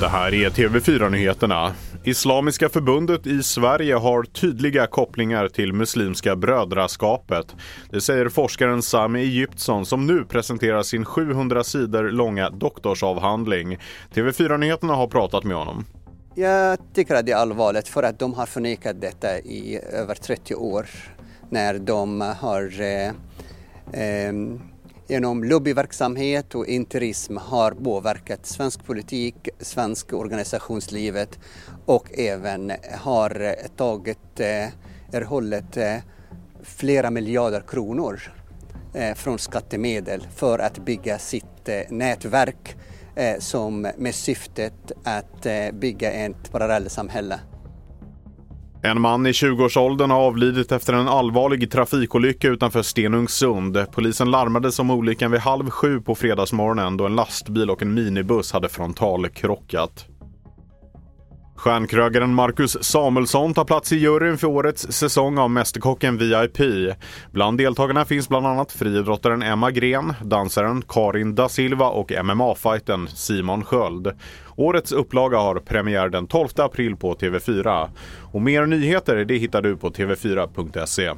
Det här är TV4-nyheterna. Islamiska förbundet i Sverige har tydliga kopplingar till Muslimska brödraskapet. Det säger forskaren Sami Egyptson som nu presenterar sin 700 sidor långa doktorsavhandling. TV4-nyheterna har pratat med honom. Jag tycker att det är allvarligt för att de har förnekat detta i över 30 år när de har eh, eh, genom lobbyverksamhet och interism har påverkat svensk politik, svensk organisationslivet och även har tagit, eh, erhållit eh, flera miljarder kronor eh, från skattemedel för att bygga sitt nätverk som med syftet att bygga ett parallellsamhälle. En man i 20-årsåldern har avlidit efter en allvarlig trafikolycka utanför Stenungsund. Polisen larmades om olyckan vid halv sju på fredagsmorgonen då en lastbil och en minibuss hade frontalkrockat. Stjärnkrögaren Marcus Samuelsson tar plats i juryn för årets säsong av Mästerkocken VIP. Bland deltagarna finns bland annat friidrottaren Emma Gren, dansaren Karin da Silva och MMA-fighten Simon Sköld. Årets upplaga har premiär den 12 april på TV4. Och mer nyheter det hittar du på tv4.se.